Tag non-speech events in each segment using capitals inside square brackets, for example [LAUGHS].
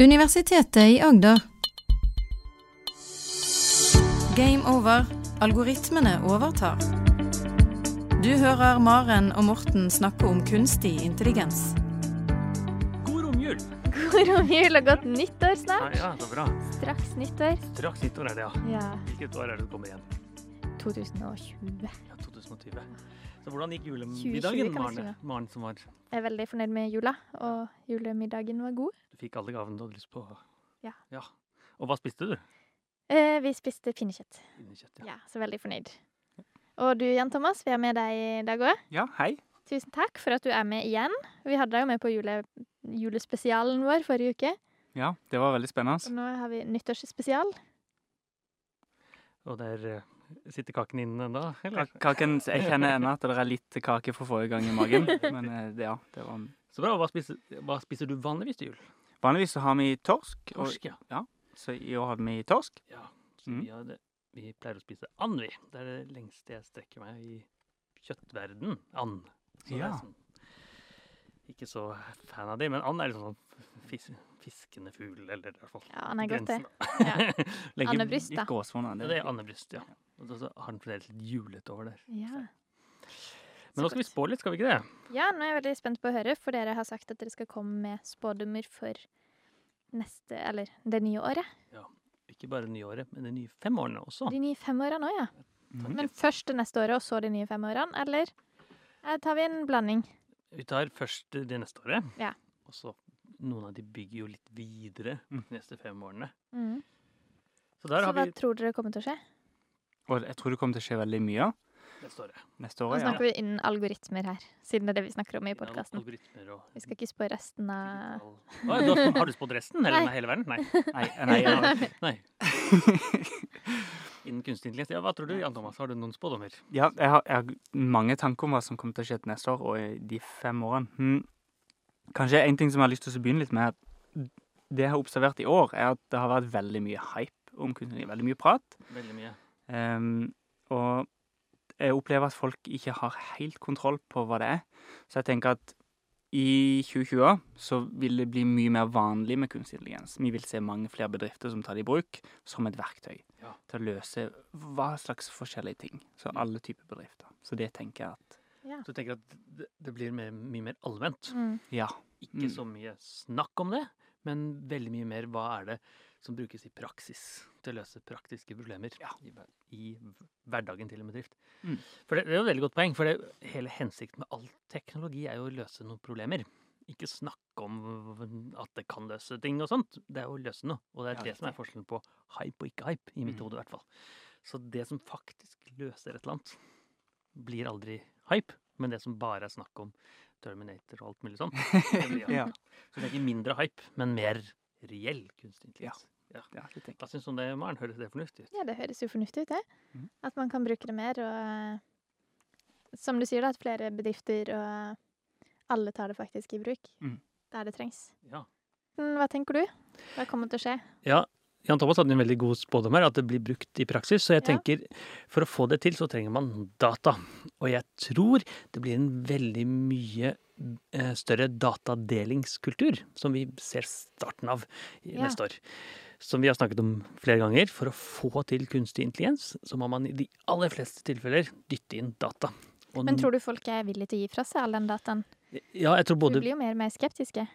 Universitetet i Agder. Game over. Algoritmene overtar. Du hører Maren og Morten snakke om kunstig intelligens. God romjul! God romjul og godt nyttår snart. Ja, ja, så bra. Straks nyttår. Straks nyttår er det, ja. Ja, Hvilket år er det du kommer igjen? 2020. Ja, 2020. Så hvordan gikk julemiddagen, Maren? si Maren som var Jeg er veldig fornøyd med jula, og julemiddagen var god. Du fikk alle gavene du hadde lyst på? Ja. ja. Og hva spiste du? Eh, vi spiste pinnekjøtt. Pinnekjøtt, Ja, så veldig fornøyd. Og du Jan Thomas, vi er med deg i dag òg. Ja, hei. Tusen takk for at du er med igjen. Vi hadde deg jo med på jule, julespesialen vår forrige uke. Ja, det var veldig spennende. Og nå har vi nyttårsspesial. Og der eh, sitter kaken inne ennå, eller? Kaken, jeg kjenner ennå at det er litt kake for forrige gang i magen. [LAUGHS] Men eh, det, ja, det var Så bra. Hva spiser, hva spiser du vanligvis til jul? Vanligvis så har vi torsk. Og, Torsk, ja. ja. så i år hadde vi torsk. ja. Så mm. vi, hadde, vi pleier å spise and, vi. Det er det lengste jeg strekker meg i kjøttverden. And. Så Ja. sånn, ikke så fan av det, men and er liksom sånn fis, fiskende fugl, eller i hvert fall Ja, han er godt, det. Ja. [LAUGHS] Andebryst, da. Det er andebryst, ja. Og så har den fremdeles litt julete over der. Ja. Men nå skal vi spå litt, skal vi ikke det? Ja, nå er jeg veldig spent på å høre, for dere har sagt at dere skal komme med spådommer for neste, eller det nye året. Ja. Ikke bare det nye året, men de nye fem årene også. De nye fem årene òg, ja. Mm. Men først det neste året, og så de nye fem årene, eller eh, tar vi en blanding? Vi tar først det neste året. Ja. Og så noen av de bygger jo litt videre Mm. de neste fem årene. Mm. Så der Så har hva vi tror dere kommer til å skje? Og jeg tror det kommer til å skje veldig mye neste året. neste Nå år. Ja. snakker vi innen algoritmer her, siden det er det vi snakker om i podkasten. Og Vi skal ikke spå resten av oh, ja, du har, du spådd resten? Eller Nei. hele verden? Nei. [LAUGHS] Nei, nei. [LAUGHS] Nei. Innen kunstig intelligens. Ja, hva tror du, Jan Thomas? Har du noen spådommer? ja jeg, har, jeg har mange tanker om hva som kommer til å skje til neste år og i de fem årene. Hm. Kanskje en ting som jeg har lyst til å begynne litt med, at det jeg har observert i år, er at det har vært veldig mye hype om kunstig intelligens. Veldig mye prat. Veldig mye. Ehm, og jeg opplever at folk ikke har helt kontroll på hva det er. Så jeg tenker at i 2020 så vil det bli mye mer vanlig med kunstig intelligens. Vi vil se mange flere bedrifter som tar det i bruk som et verktøy Ja. til å løse hva slags forskjellige ting. Så alle typer bedrifter. Så det tenker jeg at Så du tenker at det, det blir mer, mye mer allment. mm. ja. Ikke Mm. så mye snakk om det, men veldig mye mer hva er det som brukes i praksis til å løse praktiske problemer Ja. i, i hverdagen til en bedrift. Mm. For det, det er jo et veldig godt poeng, for det, hele hensikten med all teknologi er jo å løse noen problemer. Ikke snakke om at det kan løse ting og sånt. Det er jo å løse noe. Og det er Ja, det som er forskjellen på hype og ikke hype, i mitt Mm. hode i hvert fall. Så det som faktisk løser et eller annet, blir aldri hype. Men det som bare er snakk om Terminator og alt mulig [LAUGHS] hype. ja. Så det er ikke mindre hype, men mer reell kunstig intelligens. ja det tenker. Hva syns du om det, Maren? Høres det fornuftig ut? Ja, det høres jo fornuftig ut, det. Mm. At man kan bruke det mer, og som du sier, da, at flere bedrifter og alle tar det faktisk i bruk mm. der det trengs. Ja. Hva tenker du? Hva kommer til å skje? ja. Jan Thomas hadde en veldig god spådom her, at det blir brukt i praksis. Så jeg Ja. tenker, for å få det til, så trenger man data. Og jeg tror det blir en veldig mye eh, større datadelingskultur, som vi ser starten av i Ja. neste år. Som vi har snakket om flere ganger. For å få til kunstig intelligens, så må man i de aller fleste tilfeller dytte inn data. Og Men tror du folk er villige til å gi fra seg all den dataen? ja, jeg tror både... Du blir jo mer og mer skeptiske.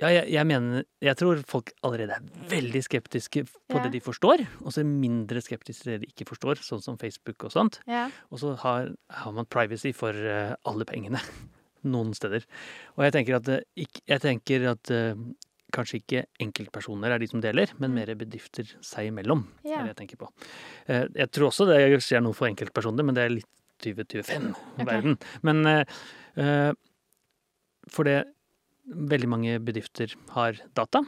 Ja, jeg, jeg mener Jeg tror folk allerede er veldig skeptiske på Ja. det de forstår, og så er mindre skeptiske til det de ikke forstår, sånn som Facebook og sånt. Ja. Og så har, har man privacy for eh, alle pengene [LAUGHS] noen steder. Og jeg tenker at, eh, jeg tenker at eh, kanskje ikke enkeltpersoner er de som deler, men Mm. mer bedrifter seg imellom. Ja. er det jeg tenker på. Eh, jeg tror også det skjer noe for enkeltpersoner, men det er litt 2025-verden. Men eh, eh, for det Veldig mange bedrifter har data,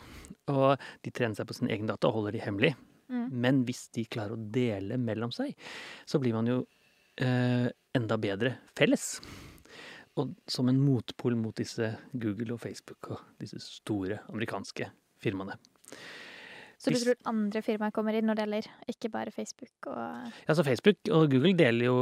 og de trener seg på sin egen data og holder de hemmelig. Mm. Men hvis de klarer å dele mellom seg, så blir man jo eh, enda bedre felles. Og som en motpol mot disse Google og Facebook og disse store amerikanske firmaene. Så du tror andre firmaer kommer inn og deler, ikke bare Facebook og Ja, så Facebook og Google deler jo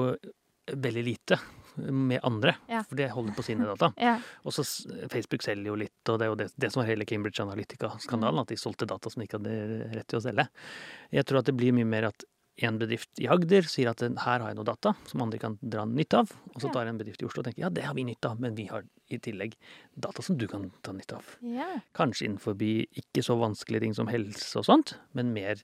veldig lite. med andre. Ja. For det holder på sine data. [LAUGHS] Ja. Og så Facebook selger jo litt, og det er jo det, det som var hele Cambridge Analytica-skandalen, Mm. at de solgte data som de ikke hadde rett til å selge. Jeg tror at det blir mye mer at en bedrift i Agder sier at her har jeg noe data som andre kan dra nytte av, og så tar en bedrift i Oslo og tenker ja, det har vi nytte av, men vi har i tillegg data som du kan ta nytte av. Yeah. Kanskje innenfor ikke så vanskelige ting som helse og sånt, men mer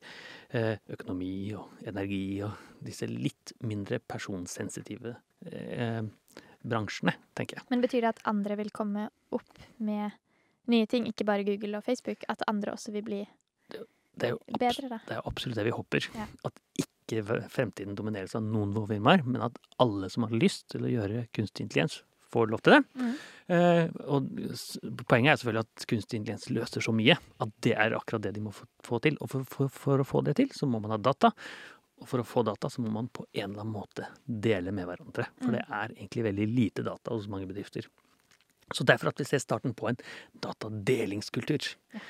eh, økonomi og energi og disse litt mindre personsensitive eh, bransjene, tenker jeg. Men betyr det at andre vil komme opp med nye ting, ikke bare Google og Facebook? At andre også vil bli Det er jo bedre, da? det er absolutt det vi håper. Ja. At ikke fremtiden domineres av noen få firmaer, men at alle som har lyst til å gjøre kunstig intelligens, får lov til det. Mm. Eh, og poenget er selvfølgelig at kunstig intelligens løser så mye at det er akkurat det de må få, til. Og for, for, for å få det til, så må man ha data. Og for å få data, så må man på en eller annen måte dele med hverandre. For det er egentlig veldig lite data hos mange bedrifter. Så derfor at vi ser starten på en datadelingskultur. er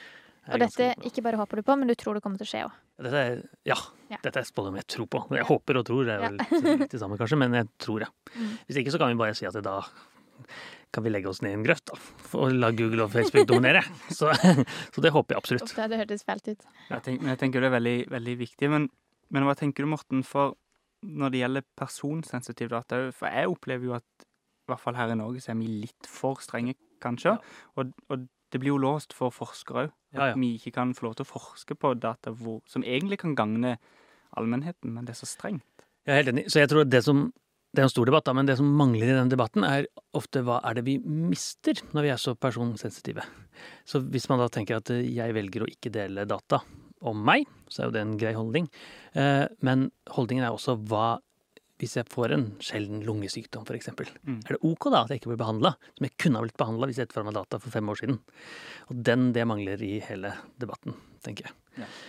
Og dette ikke bare håper du på, men du tror det kommer til å skje òg. Er, ja, Ja. dette er spådom jeg tror på. Jeg håper og tror, det er Ja. jo litt, det samme kanskje, men jeg tror det. Mm. Hvis ikke så kan vi bare si at da kan vi legge oss ned i en grøft da, og la Google og Facebook dominere. [LAUGHS] Så, så det håper jeg absolutt. Uff, det hørtes fælt ut. Jeg tenker, men jeg tenker det er veldig, veldig viktig. Men, men hva tenker du, Morten, for når det gjelder personsensitiv data? For jeg opplever jo at i hvert fall her i Norge så er vi litt for strenge, kanskje. Ja. Og, og det blir jo låst for forskere òg. At Ja, ja. vi ikke kan få lov til å forske på data hvor, som egentlig kan gagne allmennheten, men det er så strengt. Jeg er helt enig. Så jeg tror det som det er en stor debatt, da, men det som mangler i den debatten, er ofte hva er det vi mister når vi er så personsensitive. Så hvis man da tenker at eh, jeg velger å ikke dele data om meg, så er jo det en grei holdning. Eh, Men holdningen er også hva hvis jeg får en sjelden lungesykdom, f.eks. Mm. Er det ok da at jeg ikke blir behandla, som jeg kunne ha blitt behandla hvis jeg hadde meg data for fem år siden? Og den, det mangler i hele debatten, tenker jeg.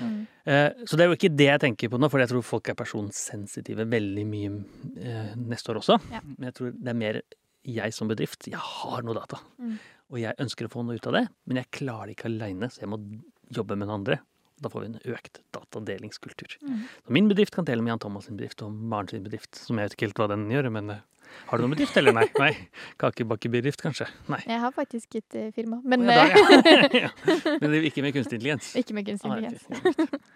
Mm. Eh, Så det er jo ikke det jeg tenker på nå, for jeg tror folk er personsensitive veldig mye eh, neste år også. Ja. Men jeg tror det er mer jeg som bedrift. Jeg har noe data, Mm. og jeg ønsker å få noe ut av det, men jeg klarer det ikke aleine, så jeg må jobbe med noen andre. Da får vi en økt datadelingskultur. Mm. Så min bedrift kan dele med Jan Thomas sin bedrift og Maren sin bedrift, som jeg vet ikke helt hva den gjør, men eh, har du noen bedrift, eller nei? [LAUGHS] Nei. Kakebakebedrift, kanskje? Nei. Jeg har faktisk et uh, firma, men oh, ja, da, ja. [LAUGHS] ja. Men det er ikke med kunstig intelligens. [LAUGHS] ikke med kunstig intelligens.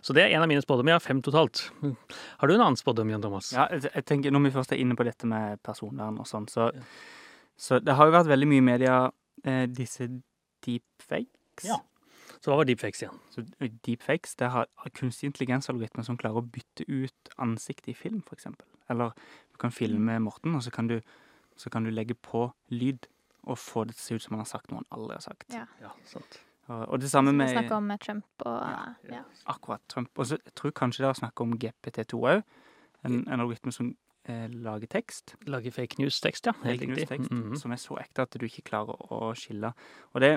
Så det er en av mine spådommer. Jeg har fem totalt. Har du en annen spådom, Jan Thomas? Ja, jeg, jeg tenker Når vi først er inne på dette med personvern og sånn, så, Ja. så det har jo vært veldig mye i media eh, disse deepfakes. Ja. Så hva var deepfakes igjen? Så eh, deepfakes, det har kunstig intelligens-algoritmer som klarer å bytte ut ansiktet i film, eksempel. Eller du kan filme Morten, og så kan du, så kan du legge på lyd og få det til å se ut som han har sagt noe han aldri har sagt. Ja. Ja, sant. Og, og det samme Vi med snakker om eh, Trump og Ja, ja. akkurat Trump. Og så jeg tror kanskje det er å snakke om GPT2 òg. En, en algoritme som eh, lager tekst. Lager fake news-tekst, ja. Helt fake riktig. news-tekst, Mhm. som er så ekte at du ikke klarer å skille. Og det,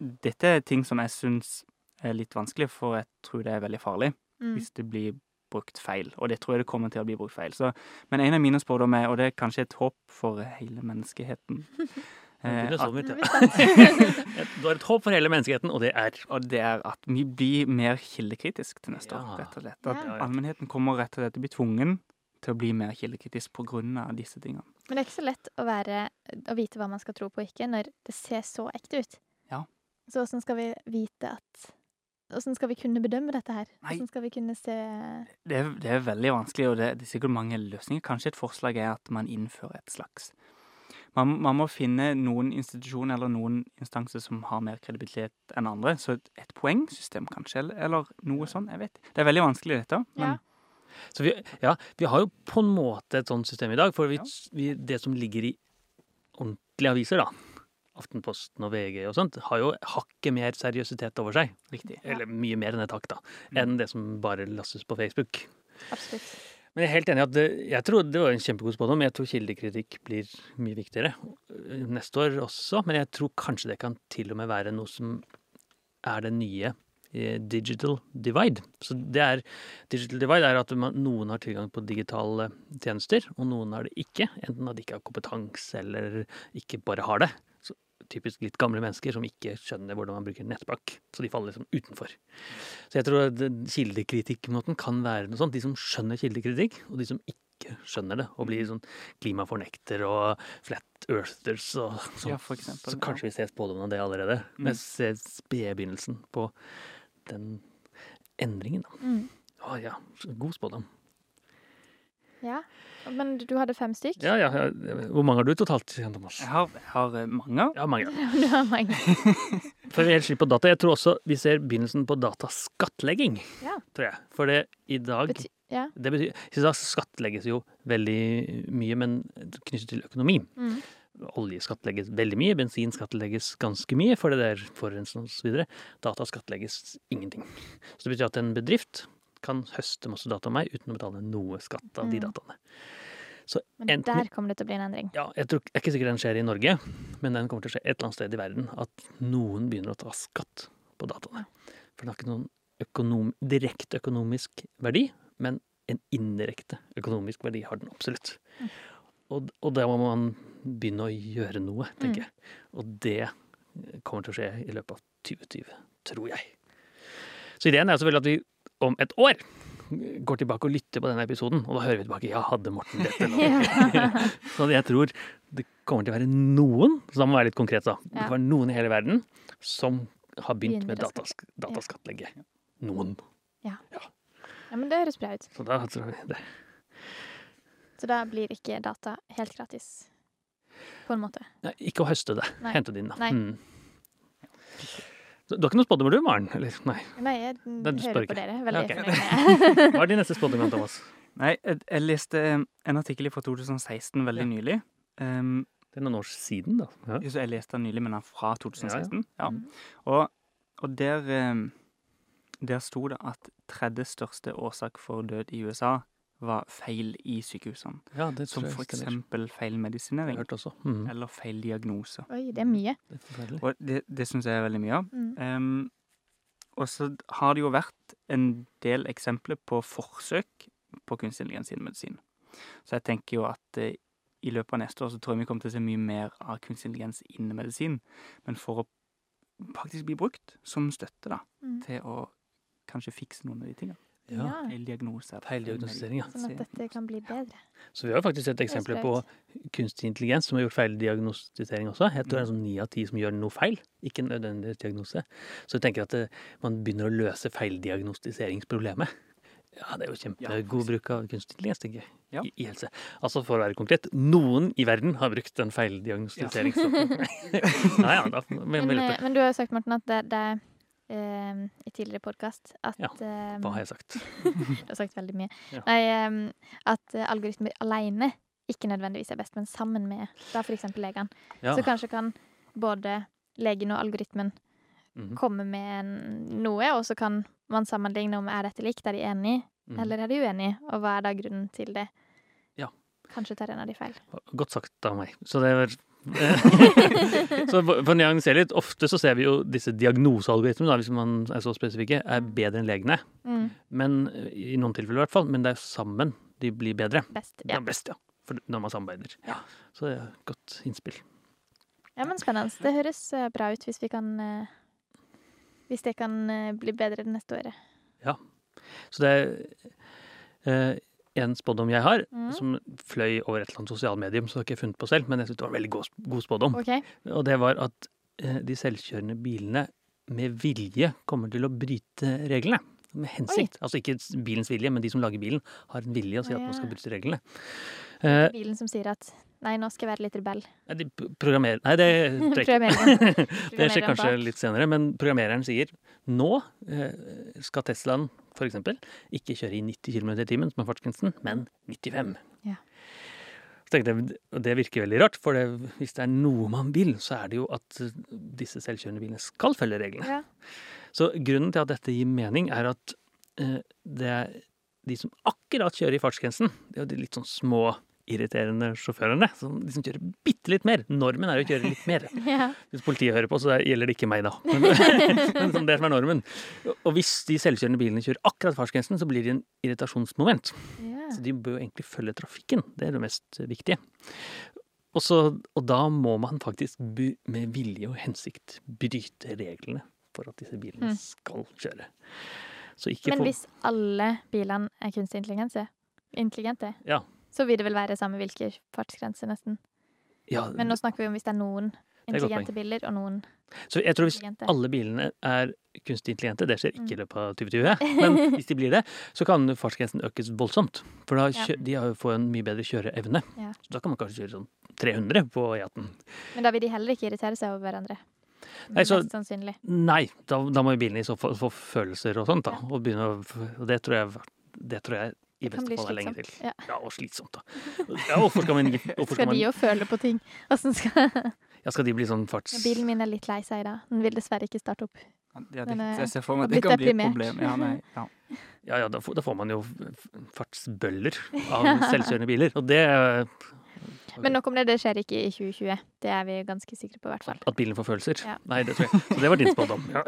dette er ting som jeg syns er litt vanskelig, for jeg tror det er veldig farlig Mm. hvis det blir brukt feil. Og det tror jeg det kommer til å bli brukt feil. Så, men en av mine spådommer, og det er kanskje et håp for hele menneskeheten [LAUGHS] eh, det at, vidt, ja. er. Du har et håp for hele menneskeheten, og det er Og det er at vi blir mer kildekritisk til neste Ja. år, rett og slett. At Ja. allmennheten kommer rett og slett til å bli tvungen til å bli mer kildekritisk av disse tingene. Men det er ikke så lett å, være, å vite hva man skal tro på og ikke, når det ser så ekte ut. Så åssen skal vi vite at Åssen skal vi kunne bedømme dette her? Hvordan Åssen skal vi kunne se Det er, det er veldig vanskelig, og det, det er sikkert mange løsninger. Kanskje et forslag er at man innfører et slags man, man må finne noen institusjoner eller noen instanser som har mer kredibilitet enn andre. Så et, et poengsystem, kanskje, eller, eller noe sånt. Jeg vet. Det er veldig vanskelig, dette. Men Ja. Så vi, ja, vi har jo på en måte et sånt system i dag, for vi, Ja. vi, det som ligger i ordentlige aviser, da, Aftenposten og VG og sånt, har jo hakket mer seriøsitet over seg. riktig. Ja. Eller mye mer enn et hakk, da. Mm. Enn det som bare lastes på Facebook. Absolutt. Men jeg er helt enig i at det, jeg tror det var en kjempegod spådom. Jeg tror kildekritikk blir mye viktigere neste år også. Men jeg tror kanskje det kan til og med være noe som er det nye eh, digital divide. Så det er, digital divide er at man, noen har tilgang på digitale tjenester, og noen har det ikke. Enten at de ikke har kompetanse, eller ikke bare har det. Typisk litt gamle mennesker som ikke skjønner hvordan man bruker nettbank. Så de faller liksom utenfor. Så jeg tror at kildekritikkmåten kan være noe sånt. De som skjønner kildekritikk, og de som ikke skjønner det, og blir sånn klimafornekter og flat earthers og sånn. Ja, Så kanskje vi ser spådommen av det allerede. Mm. Men jeg ser spedbegynnelsen på den endringen, da. Mm. Å ja, god spådom. Ja. Men du hadde fem stykk? Ja, ja, ja. Hvor mange har du totalt, Jan Thomas? Jeg har, jeg har eh, mange. Ja, mange. [LAUGHS] Du har mange. [LAUGHS] For vi er helt slitt på data. Jeg tror også vi ser begynnelsen på dataskattlegging, Ja. tror jeg. For det i dag Bety ja. Det betyr I dag skattlegges jo veldig mye, men knyttet til økonomi. Mm. Olje skattlegges veldig mye, bensin skattlegges ganske mye, for det der forurensende osv. Data skattlegges ingenting. Så det betyr at en bedrift kan høste masse data om meg uten å betale noe skatt av de Mm. dataene. Så Men enten- der kommer det til å bli en endring. ja, jeg, tror, jeg er ikke sikker den skjer i Norge, men den kommer til å skje et eller annet sted i verden. At noen begynner å ta skatt på dataene. For den har ikke noen økonom, direkte økonomisk verdi, men en indirekte økonomisk verdi har den absolutt. Og, og da må man begynne å gjøre noe, tenker Mm. jeg. Og det kommer til å skje i løpet av 2020, tror jeg. Så ideen er selvfølgelig at vi om et år går tilbake og lytter på denne episoden, og da hører vi tilbake ja, hadde Morten dette [LAUGHS] nå? [LAUGHS] Så jeg tror det kommer til å være noen, så da må være litt konkret da, det kan være noen i hele verden som har begynt med å datask dataskattlegge. Noen. ja, men det høres bra ut. Så da tror vi det. Så da blir ikke data helt gratis, på en måte. Nei, ikke å høste det. Nei. Hente det inn, da. Nei. Mm. Du har ikke noen spådommer du, Maren? Eller, nei. Nei, jeg du hører ikke. på dere. Veldig okay. fornøyd [LAUGHS] Hva er din neste spådom, Thomas? Nei, jeg, jeg leste en artikkel fra 2016 veldig Ja. nylig. Um, Det er noen år siden, da. Ja. så jeg leste den nylig, men den er fra 2016. Ja, Mm. Og, og der, um, der sto det at tredje største årsak for død i USA var feil i sykehusene. ja, det Som tror som eksempel feil medisinering hørt også. Mm. eller feil diagnose. Oi, det er mye. Det er. Og det, det syns jeg er veldig mye av. Mm. Um, og så har det jo vært en del eksempler på forsøk på kunstig intelligens innen medisin. Så jeg tenker jo at uh, i løpet av neste år så tror jeg vi kommer til å se mye mer av kunstig intelligens innen medisin. Men for å faktisk bli brukt som støtte da, Mm. til å kanskje fikse noen av de tingene. Ja. Ja. Feil diagnose. Feil diagnostisering, ja. Sånn at dette kan bli bedre. Så vi har faktisk sett eksempler på kunstig intelligens som har gjort feildiagnostisering også. Jeg tror det er sånn ni av ti som gjør noe feil, ikke en nødvendig diagnose. Så jeg tenker at det, man begynner å løse feildiagnostiseringsproblemet. Ja, det er jo kjempegod bruk av kunstig intelligens, tenker jeg, Ja. i, i helse. Altså for å være konkret, noen i verden har brukt den feildiagnostiseringsstoffen. [LAUGHS] ja, ja, men, eh, men du har jo sagt, Morten, at det, det eh, i tidligere podkast at Ja, Hva har jeg sagt? [LAUGHS] Du har sagt veldig mye. Ja. Nei, em, at eh, algoritmer alene ikke nødvendigvis er best, men sammen med da f.eks. legene. Ja. Så kanskje kan både legen og algoritmen mhm, komme med noe, og så kan man sammenligne om er dette likt, er de enige, mhm. eller er de uenige, og hva er da grunnen til det? Ja. Kanskje tar en av de feil. Godt sagt av meg. Så det var [LAUGHS] så for å nyansere litt, ofte så ser vi jo disse diagnosealgoritmene, hvis man er så spesifikke, er bedre enn legene. Mm, Men I noen tilfeller i hvert fall. Men det er sammen de blir bedre. best. Ja. er best, ja. For når man samarbeider. Ja. Så det er et godt innspill. ja, men spennende. Det høres eh, bra ut hvis vi kan eh, Hvis det kan eh, bli bedre det neste året. Ja. Så det er eh, en spådom jeg har, Mm. som fløy over et eller annet sosialmedium, så har jeg ikke funnet på selv, men jeg syntes det var en veldig god, god spådom. Okay. Og det var at eh, de selvkjørende bilene med vilje kommer til å bryte reglene. Med hensikt. Altså ikke bilens vilje, men de som lager bilen, har en vilje og sier ja. at man skal bryte reglene. Eh, Bilen som sier at Nei, nå skal jeg være litt rebell. nei, de p- programmerer Nei, det. [LAUGHS] [LAUGHS] Det skjer kanskje litt senere, men programmereren sier nå eh, skal Teslaen f.eks. ikke kjøre i 90 km i timen, som er fartsgrensen, men 95. Ja. Så tenkte jeg, Det virker veldig rart, for det, hvis det er noe man vil, så er det jo at eh, disse selvkjørende bilene skal følge reglene. Ja. Så grunnen til at dette gir mening, er at eh, det er de som akkurat kjører i fartsgrensen, det er jo de litt sånn små irriterende sjåførene, som de som kjører bitte litt mer. Normen er å kjøre litt mer. [LAUGHS] ja. Hvis politiet hører på, så gjelder det ikke meg, da. Men, [LAUGHS] men som det som er normen. Og hvis de selvkjørende bilene kjører akkurat fartsgrensen, så blir det en irritasjonsmoment. ja. Så de bør jo egentlig følge trafikken. Det er det mest viktige. Og, så, og da må man faktisk med vilje og hensikt bryte reglene for at disse bilene Mm. skal kjøre. Så ikke Men hvis alle bilene er kunstig intelligente, intelligente Ja. Så vil det vel være samme hvilke fartsgrenser, nesten. Ja, Men nå snakker vi om hvis det er noen intelligente biler og noen så jeg tror hvis alle bilene er kunstig intelligente, det skjer ikke i Mm. løpet av 2020, men [LAUGHS] hvis de blir det, så kan fartsgrensen økes voldsomt. For da Ja. de får en mye bedre kjøreevne. Ja. Så da kan man kanskje kjøre sånn 300 på E18. Men da vil de heller ikke irritere seg over hverandre. Nei, så- Mest sannsynlig. Nei, da, da må jo bilene i så fall få følelser og sånt, da. Og begynne Og det tror jeg, det tror jeg i beste fall er lenge til. Ja. Ja, og slitsomt, da. [LAUGHS] Ja, hvorfor skal man, hvorfor skal Skal man de jo føle på ting? Åssen skal [LAUGHS] Ja, skal de bli sånn farts... Bilen min er litt lei seg i dag. Den vil dessverre ikke starte opp. Ja, det, Men, jeg ser for meg at det kan bli et problem. Ja, nei, ja. Ja, ja, da får, da får man jo fartsbøller [LAUGHS] av selvkjørende biler. Og det Men nok om det, det skjer ikke i 2020. Det er vi ganske sikre på, i hvert fall. At bilen får følelser? Ja. Nei, det tror jeg. Så det var din spådom. [LAUGHS] Ja.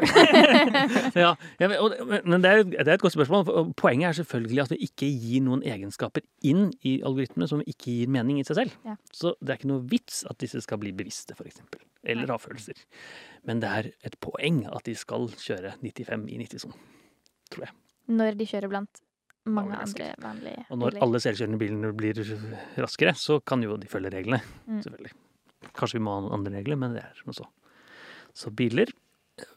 [LAUGHS] ja, ja, men- det er, det er et godt spørsmål. Poenget er selvfølgelig at vi ikke gir noen egenskaper inn i algoritmene som ikke gir mening i seg selv. Ja. Så det er ikke noe vits at disse skal bli bevisste, f.eks. Eller ha følelser. Men det er et poeng at de skal kjøre 95 i 90-sonen. Tror jeg. Når de kjører blant mange andre vanlige Og når alle selvkjørende bilene blir raskere, så kan jo de følge reglene. Mm. Selvfølgelig. Kanskje vi må ha andre regler, men det er noe så. Så biler eh,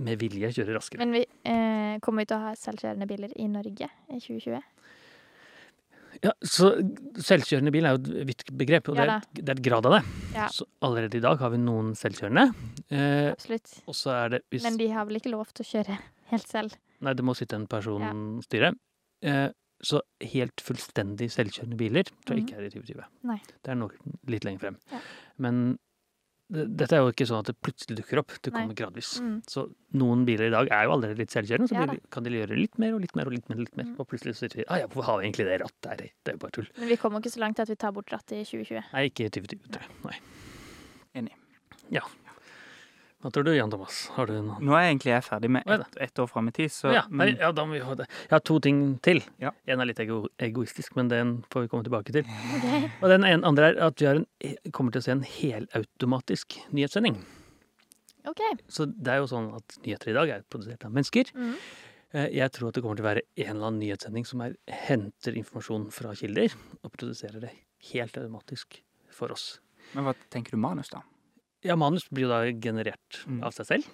med vilje kjører raskere. Men vi eh, kommer vi til å ha selvkjørende biler i Norge i 2020? Ja, så selvkjørende bil er jo et vidt begrep, og Ja det, er, det er et grad av det. Ja. Så allerede i dag har vi noen selvkjørende. Eh, Absolutt. det hvis Men de har vel ikke lov til å kjøre helt selv? Nei, det må sitte en person styre. Eh, så helt fullstendig selvkjørende biler tror jeg Mhm. ikke er i 2020. Nei. Det er nok litt lenger frem. Ja. Men dette er jo ikke sånn at det plutselig dukker opp. Det Nei. kommer gradvis. Mm. Så noen biler i dag er jo allerede litt selvkjørende, så Ja kan de gjøre litt mer og litt mer og litt mer. Og litt mer. Mm. Og plutselig så sier de ah, ja, hvorfor har vi egentlig det rattet her? Det er jo bare tull. Men vi kommer ikke så langt til at vi tar bort rattet i 2020. Nei, ikke i 2020, tror jeg. Nei. Enig. Ja. Hva tror du, Jan Thomas? Har du noen? Nå er jeg egentlig jeg ferdig med ett et år fram i tid, så ja, men, ja, da må vi ha det. Jeg har to ting til. Ja. En er litt ego egoistisk, men den får vi komme tilbake til. [LAUGHS] Okay. Og den ene, andre er at vi har en, kommer til å se en helautomatisk nyhetssending. OK. Så det er jo sånn at nyheter i dag er produsert av mennesker. Mm. Eh, Jeg tror at det kommer til å være en eller annen nyhetssending som er, henter informasjon fra kilder og produserer det helt automatisk for oss. men hva tenker du manus, da? Ja, manus blir jo da generert Mm. av seg selv.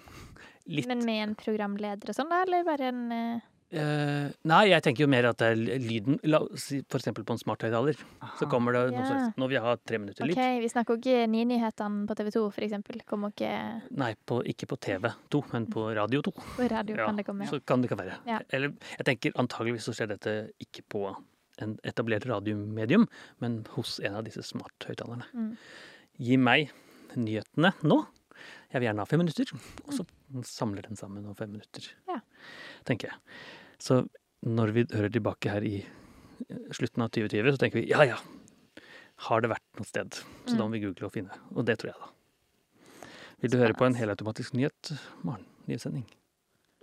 Litt Men med en programleder og sånn, da? Eller bare en uh... eh, Nei, jeg tenker jo mer at det er lyden La oss si for eksempel på en smarthøyttaler. Så kommer det noe Ja. slags Nå vil jeg ha tre minutter lyd. vi snakker ikke Ni-nyhetene på TV 2, for eksempel. Kommer ikke Nei, på, ikke på TV2, men på Radio 2. på radio, Ja, kan det komme. Så kan det kan være. Ja. Eller jeg tenker antageligvis så skjer dette ikke på en etablert radiomedium, men hos en av disse smarthøyttalerne. Mm. Gi meg nyhetene nå. Jeg vil gjerne ha fem minutter, og så samler den sammen om fem minutter. Ja. Tenker jeg. Så når vi hører tilbake her i eh, slutten av 2020, så tenker vi ja ja, har det vært noe sted? Så da må Mm. vi google og finne. Og det tror jeg, da. Vil du høre på en helautomatisk nyhet, Maren? Nyhetssending?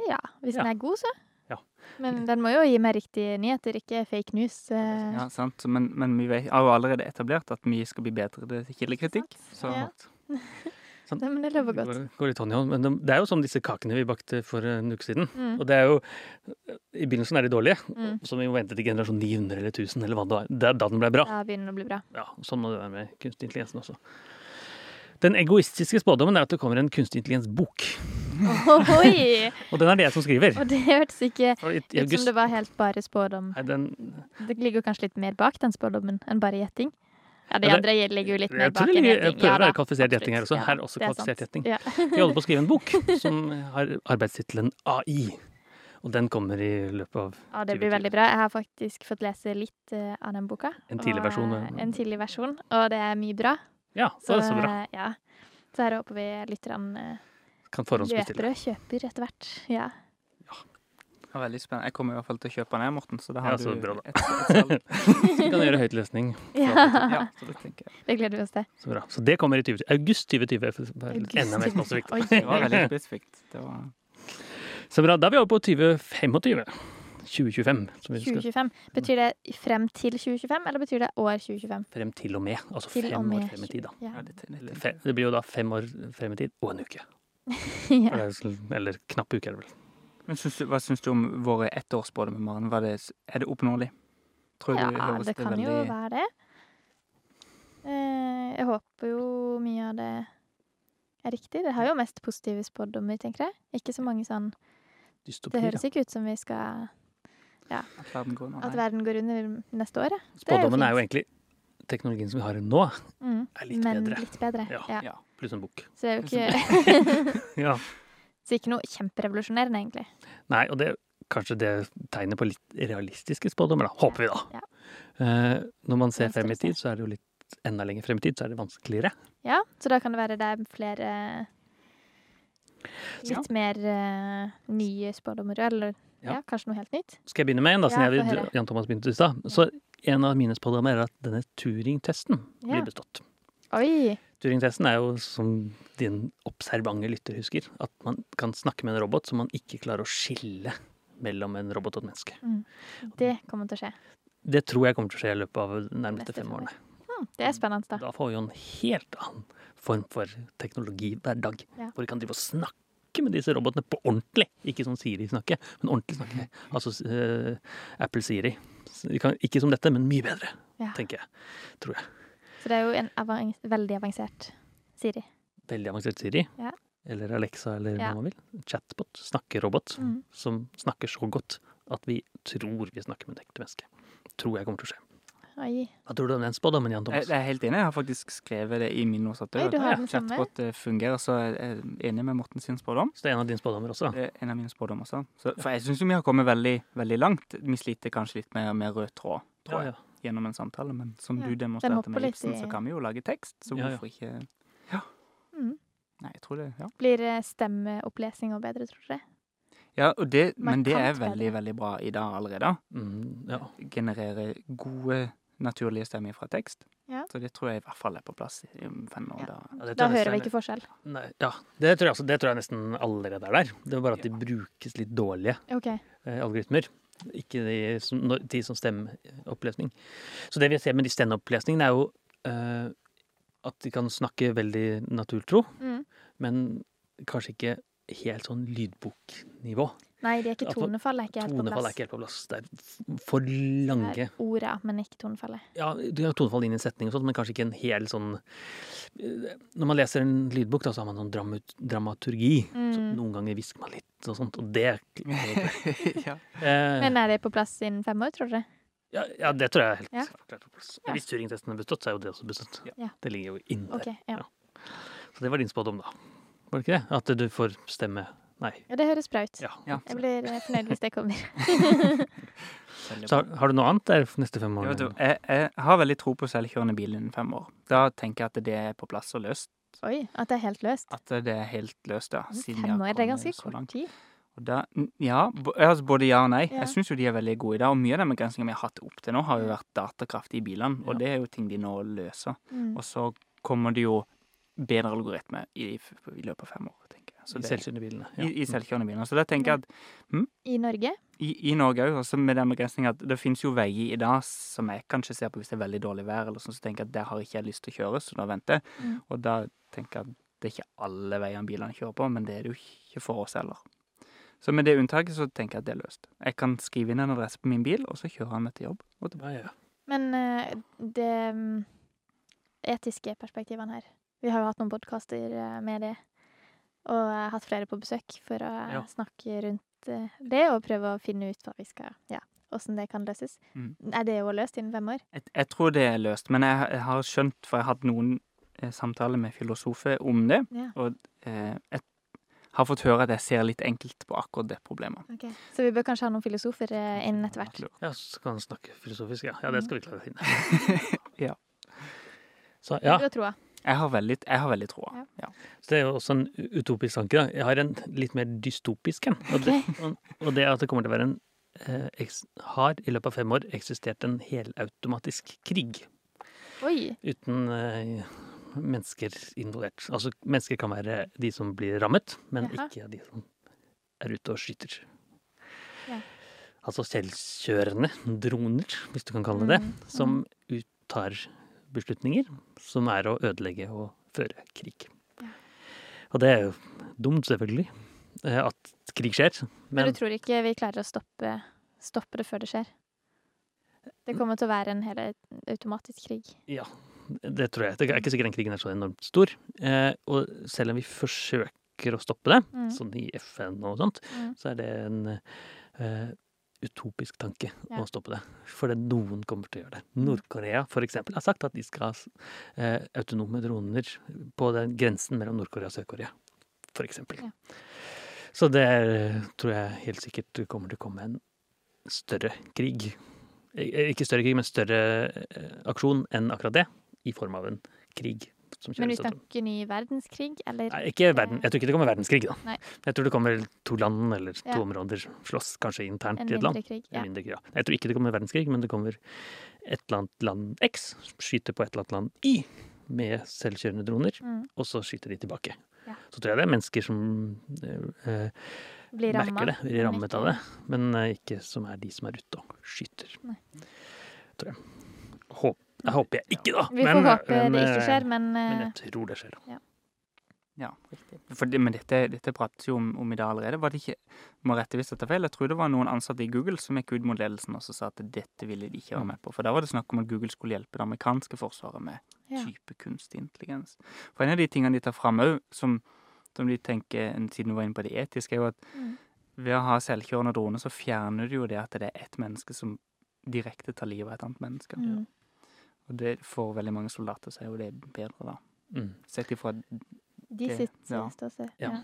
Ja, hvis den Ja. er god, så. Ja. Men den må jo gi meg riktige nyheter, ikke fake news. eh. Ja, sant. Men, men vi har jo allerede etablert at vi skal bli bedre til kildekritikk. Så Ja. [LAUGHS] Sånn. Det, men det lover godt. går, går litt hånd i hånd. Men det, det er jo som disse kakene vi bakte for en uke siden. Mm. Og det er jo I begynnelsen er de dårlige, Mm. så vi må vente til generasjon 900 eller 1000 eller hva det var. Det er da den ble bra. Da begynner den å bli bra. Ja, Sånn må det være med kunstig intelligensen også. Den egoistiske spådommen er at det kommer en kunstig intelligens-bok. Oi! [LAUGHS] Og den er det jeg som skriver. Og det hørtes ikke ut som det var helt bare spådom. Nei, den, Det ligger kanskje litt mer bak den spådommen enn bare gjetting? Ja, de Ja, det- andre ligger jo litt mer bak en gjetning. jeg prøver å kvalifisert gjetting her også. Her er også er kvalifisert gjetning. Ja. Holder på å skrive en bok som har arbeidstittelen AI. Og den kommer i løpet av Ja, det blir veldig bra. Jeg har faktisk fått lese litt eh, av den boka. En tidlig versjon, Og, ja. En tidlig versjon, og det er mye bra. Ja, så det så bra. eh, Ja. Så her håper vi lytterne eh, Kan forhåndsbestille. og kjøper etter hvert. Ja. Det er veldig spennende. Jeg kommer i hvert fall til å kjøpe den her, Morten. Så da Ja, så du bra da. et, et salg. [LAUGHS] Så vi kan gjøre høytlesning. ja. Ja, så det tenker jeg. Det gleder vi oss til. Så bra. Så det kommer i 20, august 2020. for å være August Enda mer spesifikt. Det var veldig spesifikt. Det var Så bra. Da er vi over på 2025. 2025. Som vi skal 2025. Betyr det frem til 2025, eller betyr det år 2025? frem til og med. Altså Til fem med år frem i tid, da. Ja. ja, det, det, det, det blir jo da fem år frem i tid og en uke. [LAUGHS] ja. Eller, eller knapp uke, er det vel. Men syns du, hva syns du om våre ettårsspådommer, Maren? Var det, er det oppnåelig? Tror ja, høres det kan jo være det. Eh, jeg håper jo mye av det er riktig. Det har jo mest positive spådommer, tenker jeg. Ikke så mange sånn Det høres ikke ut som vi skal At verden går nå. At verden går under neste år, ja. Spådommen er jo er jo egentlig teknologien som vi har nå, Mm. er litt Men bedre. litt bedre. Ja. Ja. Ja. Pluss en bok. Så det er jo ikke [LAUGHS] [LAUGHS] Ja. Så ikke noe kjemperevolusjonerende, egentlig. Nei, og det er kanskje det tegnet på litt realistiske spådommer, da. Håper vi, da. Ja. Eh, når man ser frem i tid, så er det jo litt enda lenger frem i tid, så er det vanskeligere. Ja, så da kan det være det er flere Ja. Litt mer uh, nye spådommer, eller ja. Ja. kanskje noe helt nytt. Skal jeg begynne med en, da, Ja, siden jeg. Jan Thomas begynte i stad? Så en av mine spådommer er at denne Turing-testen Ja. blir bestått. Oi! Turing-testen er jo, som din observante lytter husker, at man kan snakke med en robot som man ikke klarer å skille mellom en robot og et menneske. Det kommer til å skje. Det tror jeg kommer til å skje i løpet av de nærmeste fem fem år. årene. Hm, det er spennende, da. Da får vi jo en helt annen form for teknologi hver dag. Ja. Hvor vi kan drive og snakke med disse robotene på ordentlig. Ikke sånn Siri-snakke, men ordentlig snakke. Altså uh, Apple Siri. Ikke som dette, men mye bedre, Ja. tenker jeg. Tror jeg. Så det er jo en avan veldig avansert Siri. Veldig avansert Siri. Ja. Eller Alexa, eller Ja. hva man vil. Chatbot. Snakkerobot. Mm. Som snakker så godt at vi tror vi snakker med et ekte menneske. Tror jeg kommer til å skje. Oi. Hva tror du om den spådommen, Jan Thomas? jeg er helt enig. Jeg har faktisk skrevet det i min Ja, samme? Chatbot eh, fungerer, så jeg er enig med Morten sin spådom. Så det er en av dine spådommer også, da. Det en av mine spådommer også. Så, for jeg syns vi har kommet veldig, veldig langt. Vi sliter kanskje litt med, med rød tråd, tror Ja, jeg, ja. Gjennom en samtale. Men som Ja, du demonstrerte med Ibsen, i- så kan vi jo lage tekst. Så Ja, ja. hvorfor ikke Mm. Nei, jeg tror det. Ja. Blir eh, stemmeopplesinga bedre, tror dere? Ja, og det, men det er veldig, bedre. veldig bra i dag allerede. Mm, ja. Generere gode, naturlige stemmer fra tekst. Ja. Så det tror jeg i hvert fall er på plass i om fem år. Ja. Da. Ja, Da hører vi ikke forskjell. Nei, ja, det tror, jeg, altså, det tror jeg nesten allerede er der. Det er bare at de brukes litt dårlige okay. eh, algoritmer. Ikke de som, de som stemmeopplesning. Så det vi ser med de stemmeopplesningene, er jo uh, at de kan snakke veldig naturtro, Mm. men kanskje ikke helt sånn lydboknivå. Nei, de er ikke tonefallet er ikke helt på Tonefall er ikke helt på plass. Det er for for Det lange er Ordet, men ikke tonefallet. Ja, du har tonefall inn i en setning og sånt, men kanskje ikke en hel sånn eh, Når man leser en lydbok, da, så har man sånn dramat dramaturgi. Så Mm. noen ganger hvisker man litt og sånt, og [LAUGHS] det ja. eh, Men er det på plass innen fem år, tror dere? ja, ja, det tror jeg er helt Ja. klart på plass. Hvis Turing-testen er bestått, så er jo det også bestått. Ja. Det ligger jo inne okay, der. Ja. Så det var din spådom, da. Var det ikke det? At du får stemme Nei. ja, det høres bra ut. Ja. Ja. Jeg blir eh, fornøyd hvis det kommer. [LAUGHS] Så har, du noe annet der neste fem år? vet du, jeg, jeg har veldig tro på selvkjørende bil innen fem år. Da tenker jeg at det er på plass og løst. Oi, at det er helt løst. At det er helt løst, ja. siden Fem år, det er ganske kort tid. Da, ja, altså både ja og nei. Ja. Jeg syns jo de er veldig gode i dag. Og mye av den begrensninga vi har hatt opp til nå, har jo vært datakraft i bilene. Og Ja. det er jo ting de nå løser. Mm. Og så kommer det jo bedre algoritmer i, i løpet av fem år, jeg. I selvkjørende bilene. i, I selvkjørende biler. Så da tenker jeg at I Norge? i, i Norge òg, også med den begrensninga at det finnes jo veier i dag som jeg kanskje ser på hvis det er veldig dårlig vær, eller sånn, så tenker jeg at der har ikke jeg lyst til å kjøre, så da venter jeg. Mm. Og da tenker jeg at det er ikke alle veiene bilene kjører på, men det er det jo ikke for oss heller. Så med det unntaket så tenker jeg at det er løst. Jeg kan skrive inn en adresse på min bil, og så kjører han meg til jobb. Og tilbake. Ja, ja. Men eh, det mm, etiske perspektivene her Vi har jo hatt noen podkaster med det, og hatt flere på besøk for å Ja. snakke rundt eh, det og prøve å finne ut hva vi skal Ja, åssen det kan løses. Mm. Er det jo løst innen fem år? Jeg, jeg tror det er løst, men jeg, jeg har skjønt, for jeg har hatt noen eh, samtaler med filosofer om det, Ja. og eh, jeg har fått høre at jeg ser litt enkelt på akkurat det problemet. Så vi bør kanskje ha noen filosofer eh, inn etter hvert. ja, så kan vi snakke filosofisk, ja. Ja, det skal vi klare å finne. [LAUGHS] Ja. Så ja. Jeg har veldig, jeg har veldig troa. Ja. Ja. Så det er jo også en utopisk tanke. da. Jeg har en litt mer dystopisk en. Og, det, og, det er at det kommer til å være en eh, Har i løpet av fem år eksistert en helautomatisk krig Oi! uten eh, mennesker involvert. Altså mennesker kan være de som blir rammet, men Jaha. ikke de som er ute og skyter. Ja. Altså selvkjørende droner, hvis du kan kalle det det, Mm, som uttar beslutninger som er å ødelegge og føre krig. Ja. Og det er jo dumt, selvfølgelig, eh, at krig skjer. Men, Men du tror ikke vi klarer å stoppe, stoppe det før det skjer? Det kommer til å være en helt automatisk krig. ja, det tror jeg. Det er ikke sikkert den krigen er så enormt stor. Eh, og selv om vi forsøker å stoppe det, Mm. sånn i FN og sånt, Mm. så er det en eh, utopisk tanke Ja. å stoppe det. For det noen kommer til å gjøre det. Nord-Korea for eksempel har sagt at de skal ha eh, autonome droner på den grensen mellom Nord-Korea og Sør-Korea. For eksempel. Ja. Så det er, tror jeg helt sikkert kommer til å komme en større krig. Eh, Ikke større krig, men større eh, aksjon enn akkurat det. I form av en krig. Men vi snakker ny verdenskrig, eller? Nei, ikke verden. Jeg tror ikke det kommer verdenskrig, da. Nei. Jeg tror det kommer to land eller to Ja. områder slåss, kanskje internt En i et land. Krig, ja. En mindre krig, ja. Jeg tror ikke det kommer verdenskrig, men det kommer et eller annet land X, skyter på et eller annet land Y med selvkjørende droner, Mm. og så skyter de tilbake. Ja. Så tror jeg det er mennesker som eh, eh, Blir merker det, blir rammet av det, men eh, ikke som er de som er ute og skyter. Nei. Tror jeg. Håp, jeg håper jeg ikke, da. Vi får men, håpe men, det ikke eh, skjer, men, Men eh, jeg tror det skjer. Ja, riktig. For det, men dette, dette prates jo om, om i dag allerede. Var det ikke må rette hvis dette tar feil? Jeg tror det var noen ansatte i Google som gikk ut mot ledelsen og sa at dette ville de ikke være med på. For da var det snakk om at Google skulle hjelpe det amerikanske forsvaret med ja. type kunstig intelligens. For en av de tingene de tar fram òg, som, som de tenker, siden vi var inne på det etiske, er jo at Mm. ved å ha selvkjørende droner, så fjerner du jo det at det er ett menneske som direkte tar livet av et annet menneske. Mm. Og det for veldig mange soldater så er jo det bedre, da. Mm. Sett ifra De Det- sitt ja. ståsted. Ja. Ja.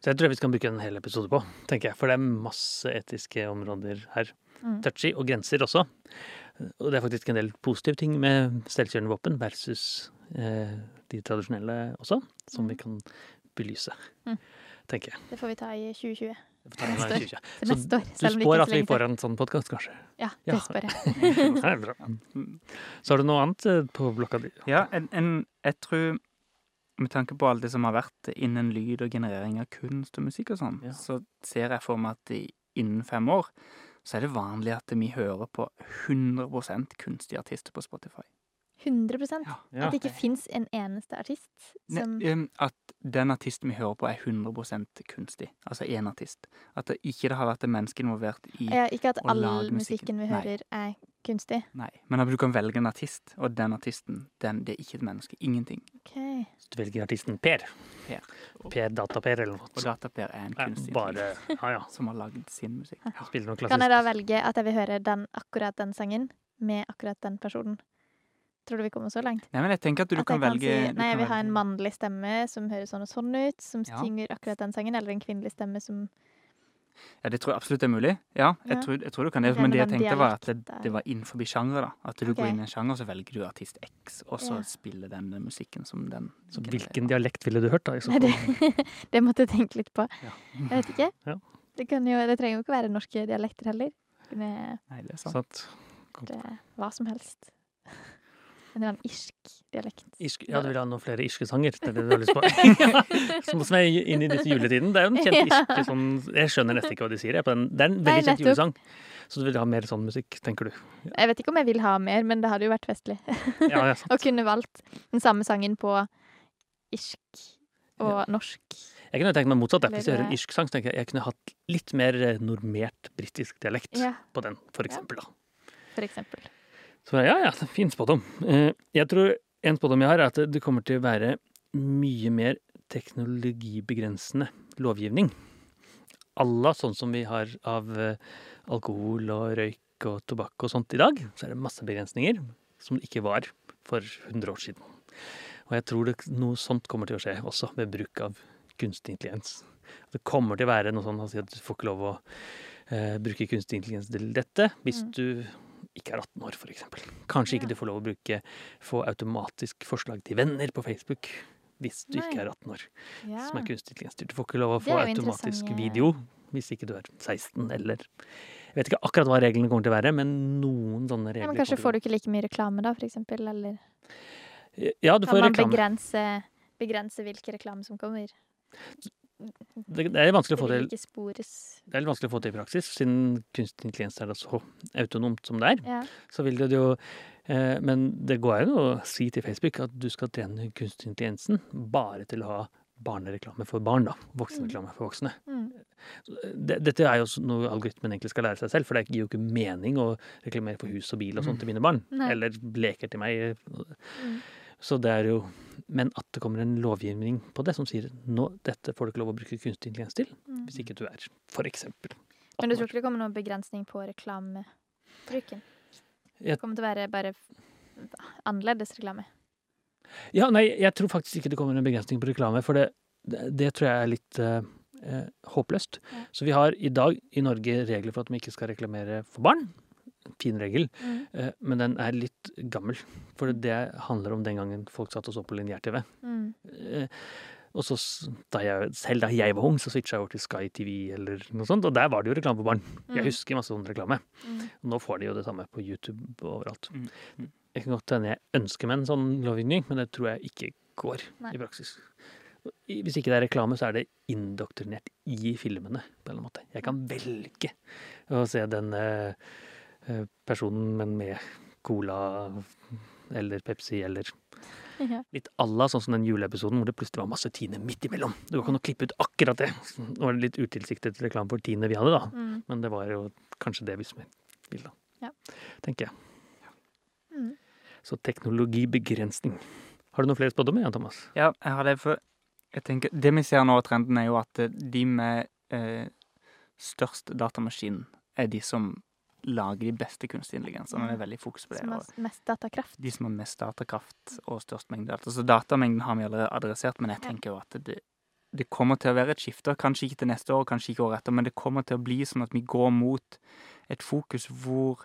Så jeg tror vi skal bruke en hel episode på, tenker jeg. For det er masse etiske områder her. Mm. Touchy, og grenser også. Og det er faktisk en del positive ting med selvkjørende våpen versus eh, de tradisjonelle også, som Mm. vi kan belyse, Mm. tenker jeg. Det får vi ta i 2020. Vi får ta den her i 2020. Til Så neste år. Du om det spår at vi får en sånn podkast, kanskje? Ja, Ja. det spør jeg. [LAUGHS] Det er bra. Så har du noe annet eh, på blokka di? Ja, en, en, jeg tror med tanke på alt det som har vært innen lyd og generering av kunst og musikk og sånn, Ja. så ser jeg for meg at i, innen fem år så er det vanlig at vi hører på 100 kunstige artister på Spotify. 100 Ja. At det ikke fins en eneste artist Ne, um, at den artisten vi hører på, er 100% kunstig. Altså én artist. At det ikke det har vært et menneske involvert i ja, Ikke at all musikken. musikken vi Nei. hører, er kunstig. Nei. Men at du kan velge en artist, og den artisten, den, det er ikke et menneske. Ingenting. Okay. Så du velger artisten Per. Per. Per Dataper eller noe Og. Dataper er en Ja, kunstig bare Ja, ja. som har lagd sin musikk. Kan jeg da velge at jeg vil høre den, akkurat den sangen med akkurat den personen? Tror du vi kommer så langt? Nei, men jeg tenker at du at kan velge si Nei, jeg vil ha en mannlig stemme som høres sånn og sånn ut, som Ja. synger akkurat den sangen, eller en kvinnelig stemme som Ja, det tror jeg absolutt er mulig. Ja, jeg, Ja. Tror, jeg tror du kan det. Men det jeg tenkte var at det, det var innenfor sjanger. da. At du okay. går inn i en sjanger, så velger du artist X, og så Ja. spiller den musikken som den Så hvilken dialekt ville du hørt, da? Nei, det, [LAUGHS] det måtte jeg tenke litt på. Ja. Jeg vet ikke. [LAUGHS] Ja. Det, kan jo, det trenger jo ikke være norske dialekter heller. Med, Nei, det er sant. Sant. vært hva som helst. En eller annen irsk dialekt. Irsk, ja, du vil ha noen flere irske sanger? Det er det du har lyst på? [LAUGHS] [LAUGHS] Som som er inn i disse juletiden. Det er jo en kjent [LAUGHS] Ja. irsk sånn Jeg skjønner nesten ikke hva de sier. Jeg, på den. Det er en Nei, veldig kjent julesang. Så du vil ha mer sånn musikk, tenker du? Jeg vet ikke om jeg vil ha mer, men det hadde jo vært festlig. Ja, ja, sant. Å kunne valgt den samme sangen på irsk og norsk. Jeg kunne tenkt meg motsatt. Hvis jeg hører en irsk sang, så tenker jeg jeg kunne hatt litt mer eh, normert britisk dialekt Ja, på den, for eksempel. Da. for eksempel. Så ja, ja, fin spådom. Eh, Jeg tror en spådom jeg har, er at det kommer til å være mye mer teknologibegrensende lovgivning. À la sånn som vi har av eh, alkohol og røyk og tobakk og sånt i dag, så er det masse begrensninger som det ikke var for 100 år siden. Og jeg tror det, noe sånt kommer til å skje også ved bruk av kunstig intelligens. Det kommer til å være noe sånn altså at du får ikke lov å eh, bruke kunstig intelligens til dette hvis Mm. du ikke er 18 år, eksempel. Kanskje ikke du får lov å bruke få automatisk forslag til venner på Facebook hvis du ikke er 18 år, Ja. som er kunstig intelligensstyrt. Du får ikke lov å få automatisk video hvis ikke du er 16 eller Jeg vet ikke akkurat hva reglene kommer til å være, men noen sånne regler ja, men kanskje får du ikke like mye reklame da, for eksempel, eller Ja, du kan man begrense, begrense hvilke reklame som kommer? Det, det er vanskelig å få til det er litt vanskelig å få til i praksis, siden kunstig intelligens er så autonomt som det er. Ja. Så vil det jo eh, Men det går jo å si til Facebook at du skal trene kunstig intelligensen bare til å ha barnereklame for barn, da. Voksenreklame for voksne. Mm. Det, dette er jo noe algoritmen egentlig skal lære seg selv, for det gir jo ikke mening å reklamere for hus og bil og sånt til mine barn. Nei. Eller leker til meg. Mm. Så det er jo Men at det kommer en lovgivning på det som sier nå, dette får du ikke lov å bruke kunstig intelligens til, Mm. hvis ikke du er for eksempel Men du tror ikke det kommer noen begrensning på reklamebruken? Det kommer til å være bare annerledes reklame? Ja, nei, jeg tror faktisk ikke det kommer en begrensning på reklame, for det, det, det tror jeg er litt eh, eh, håpløst. Ja. Så vi har i dag i Norge regler for at man ikke skal reklamere for barn. Fin regel, Mm. eh, men den er litt gammel. For det handler om den gangen folk satt og så på lineær-TV. Mm. Eh, og så, da jeg, selv da jeg var ung, så switcha jeg over til Sky TV eller noe sånt, og der var det jo reklame for barn. Jeg Mm. husker masse sånn reklame. Mm. Og nå får de jo det samme på YouTube og overalt. Mm, mm. Kan godt hende jeg ønsker meg en sånn lovgivning, men det tror jeg ikke går Nei. i praksis. Hvis ikke det er reklame, så er det indoktrinert i filmene på en eller annen måte. Jeg kan velge å se den eh, personen, men med cola eller Pepsi eller Ja. litt à la sånn som den juleepisoden hvor det plutselig var masse Tine midt imellom. Det går ikke an å klippe ut akkurat det. Nå var det litt utilsiktet reklame for Tine vi hadde, da. Mm. Men det var jo kanskje det vi ville, vil, da. Ja. Tenker jeg. Mm. Så teknologibegrensning. Har du noen flere spådommer, Jan Thomas? Ja, jeg har det, for jeg tenker, det vi ser nå, trenden er jo at eh, de med eh, størst datamaskin er de som lager de beste kunstig intelligensene. Det er veldig fokus på det. Som har mest datakraft. de som har mest datakraft og størst mengde data. Så datamengden har vi allerede adressert, men jeg tenker jo at det, det kommer til å være et skifte. Kanskje ikke til neste år, kanskje ikke året etter, men det kommer til å bli sånn at vi går mot et fokus hvor,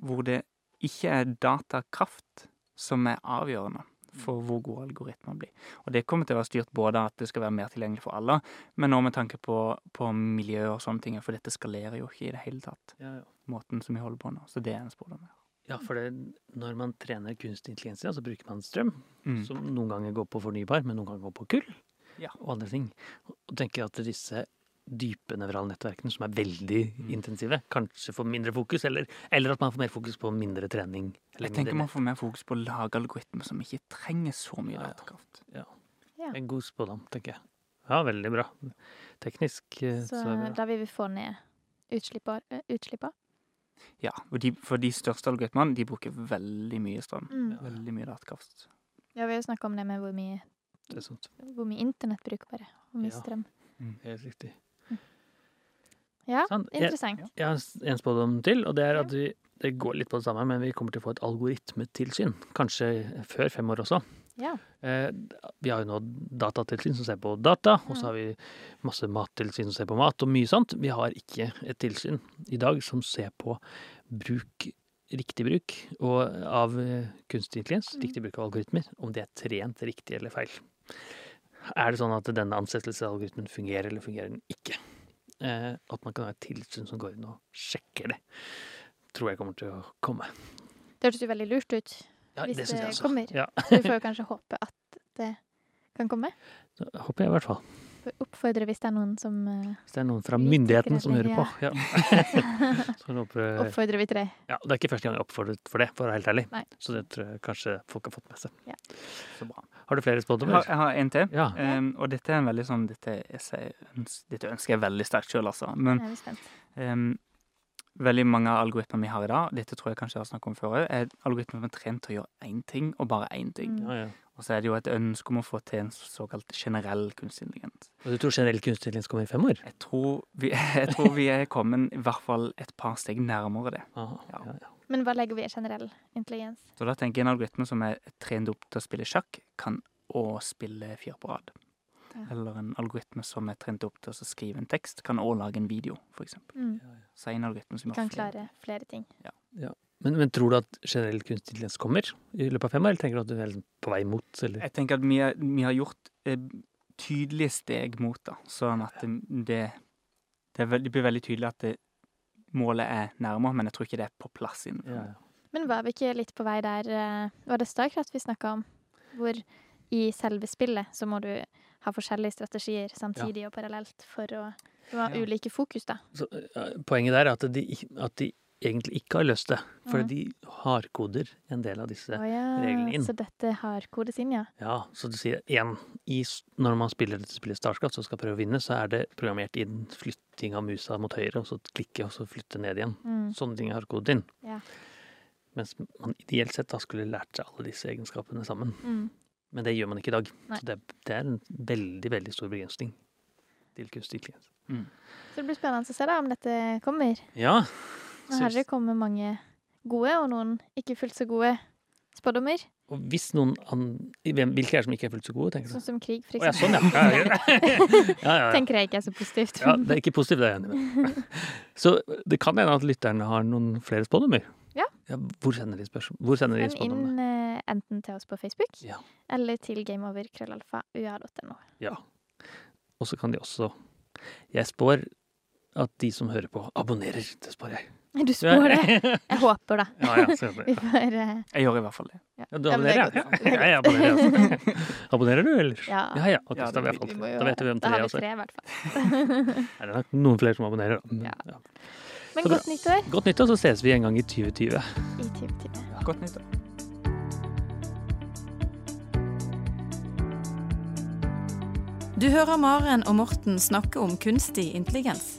hvor det ikke er datakraft som er avgjørende for hvor gode algoritmer blir. Og det kommer til å være styrt både at det skal være mer tilgjengelig for alle, men òg med tanke på, på miljø og sånne ting, for dette skalerer jo ikke i det hele tatt, Ja, ja. måten som vi holder på nå. Så det er en spådom. Ja, for det, når man trener kunstig intelligens, ja, så bruker man strøm, Mm. som noen ganger går på fornybar, men noen ganger går på kull Ja. og andre ting. Og tenker at disse dype nevrale nettverkene, som er veldig Mm. intensive, kanskje får mindre fokus, eller, eller at man får mer fokus på mindre trening. Eller Jeg tenker man får mer fokus på å lage algoritmer som ikke trenger så mye Ja, ja. datakraft. Ja. En god spådom, tenker jeg. Ja, veldig bra. Teknisk eh, Så så er det bra. da vil vi få ned utslippa. eh. Ja, og de, for de største algoritmene, de bruker veldig mye strøm. Mm. Veldig mye datakraft. Ja, vi har jo snakka om det med hvor mye, Det hvor mye internettbruk bare. Hvor mye Ja. strøm. Helt riktig. Ja, sånn? Interessant. Jeg har en spådom til, og det er at vi det går litt på det samme, men vi kommer til å få et algoritmetilsyn. Kanskje før fem år også. Ja. Eh, Vi har jo nå datatilsyn som ser på data, og så har vi masse mattilsyn som ser på mat, og mye sånt. Vi har ikke et tilsyn i dag som ser på bruk, riktig bruk og av eh, kunstig intelligens, Mm. riktig bruk av algoritmer, om det er trent riktig eller feil. Er det sånn at denne ansettelsesalgoritmen fungerer, eller fungerer den ikke? Eh, At man kan ha et tilsyn som går inn og sjekker det, tror jeg kommer til å komme. Det hørtes jo veldig lurt ut. Ja, Hvis det det kommer. Ja, Så vi får jo kanskje håpe at det kan komme. [LAUGHS] Det håper jeg i hvert fall. Oppfordre hvis det er noen som eh, Hvis det er noen fra myndighetene myndigheten som hører på. Ja. [LAUGHS] Oppfordrer vi til det. ja, det er ikke første gang jeg har oppfordret for det, for å være helt ærlig. Nei. Så det tror jeg kanskje folk har fått med seg. Så bra. Har du flere spådommer? jeg har en til. Ja. Um, og dette er en veldig sånn Dette, jeg dette ønsker jeg veldig sterkt sjøl, altså. Men um, veldig mange av algoritmene vi har i dag, dette tror jeg kanskje jeg har snakket om før òg, er algoritmer som er trent til å gjøre én ting, og bare én ting. Mm. Ja, ja. Og så er det jo et ønske om å få til en såkalt generell kunstig intelligens. Og du tror generell kunstig intelligens kommer i fem år? Jeg tror vi, [LAUGHS] jeg tror vi er kommet i hvert fall et par steg nærmere det. Aha, Ja. ja, ja. Men hva legger vi i generell intelligens? Så da tenker jeg en algoritme som er trent opp til å spille sjakk, kan òg spille fire på rad. Ja. Eller en algoritme som er trent opp til å skrive en tekst, kan òg lage en video, f.eks. Mm. Så en algoritme som kan klare flere. klare flere ting. Men, men tror du at generell kunstig intelligens kommer i løpet av fem år, eller tenker du at du er liksom på vei mot? Eller? Jeg tenker at vi, er, vi har gjort eh, tydelige steg mot det, sånn at det, det, veld- det blir veldig tydelig at det, målet er nærmere, men jeg tror ikke det er på plass innenfor. Ja, ja. Men var vi ikke litt på vei der eh, Var det Starcraft vi snakka om? Hvor i selve spillet så må du ha forskjellige strategier samtidig og parallelt for å ha Ja. ulike fokus, da. Så, eh, poenget der er at de, at de egentlig ikke har løst det. For mm. de hardkoder en del av disse. oh, ja, reglene inn. så dette hardkodes inn, ja. Ja, så du sier én Når man spiller dette spillet Starcraft og skal prøve å vinne, så er det programmert inn flytting av musa mot høyre, og så klikke, og så flytte ned igjen. Mm. Sånne ting er hardkodet inn. Ja. Mens man ideelt sett da skulle lært seg alle disse egenskapene sammen. Mm. Men det gjør man ikke i dag. Nei. Så det, det er en veldig, veldig stor begrensning til kunstig intelligens. Så det blir spennende å se da om dette kommer. Ja. Her det kommer mange gode, og noen ikke fullt så gode spådommer. Og hvis noen. Hvilke er det som ikke er fullt så gode, tenker du? Sånn som krig, for sånn, eksempel. [LAUGHS] ja. Ja, ja, ja. ja. Tenker jeg ikke er så positivt. Ja, det er ikke positivt, det er jeg enig med. [LAUGHS] Så det kan hende at lytterne har noen flere spådommer. Ja. hvor sender de? Hvor sender de Send inn uh, enten til oss på Facebook Ja. eller til gameover.krøllalfa.ua.no. Ja. Og så kan de også Jeg spår at de som hører på, abonnerer. Det spår jeg. Du spår det? Jeg håper, det. Ja, ja, det. får eh, Jeg gjør i hvert fall det. ja. Ja, du Ja, er abonnerer, ja? er Ja, jeg abonnerer, altså. [LAUGHS] Abonnerer du, eller? Ja. Ja, Okay, Ja, da, det vet Vi må jo- da vet vi hvem Da har vi er. tre, i hvert fall. [LAUGHS] Er det nok noen flere som abonnerer, da. Men, Ja. ja. Men godt nyttår Godt nyttår, så ses vi en gang i 2020. i 2020. Godt nyttår. Du hører Maren og Morten snakke om kunstig intelligens.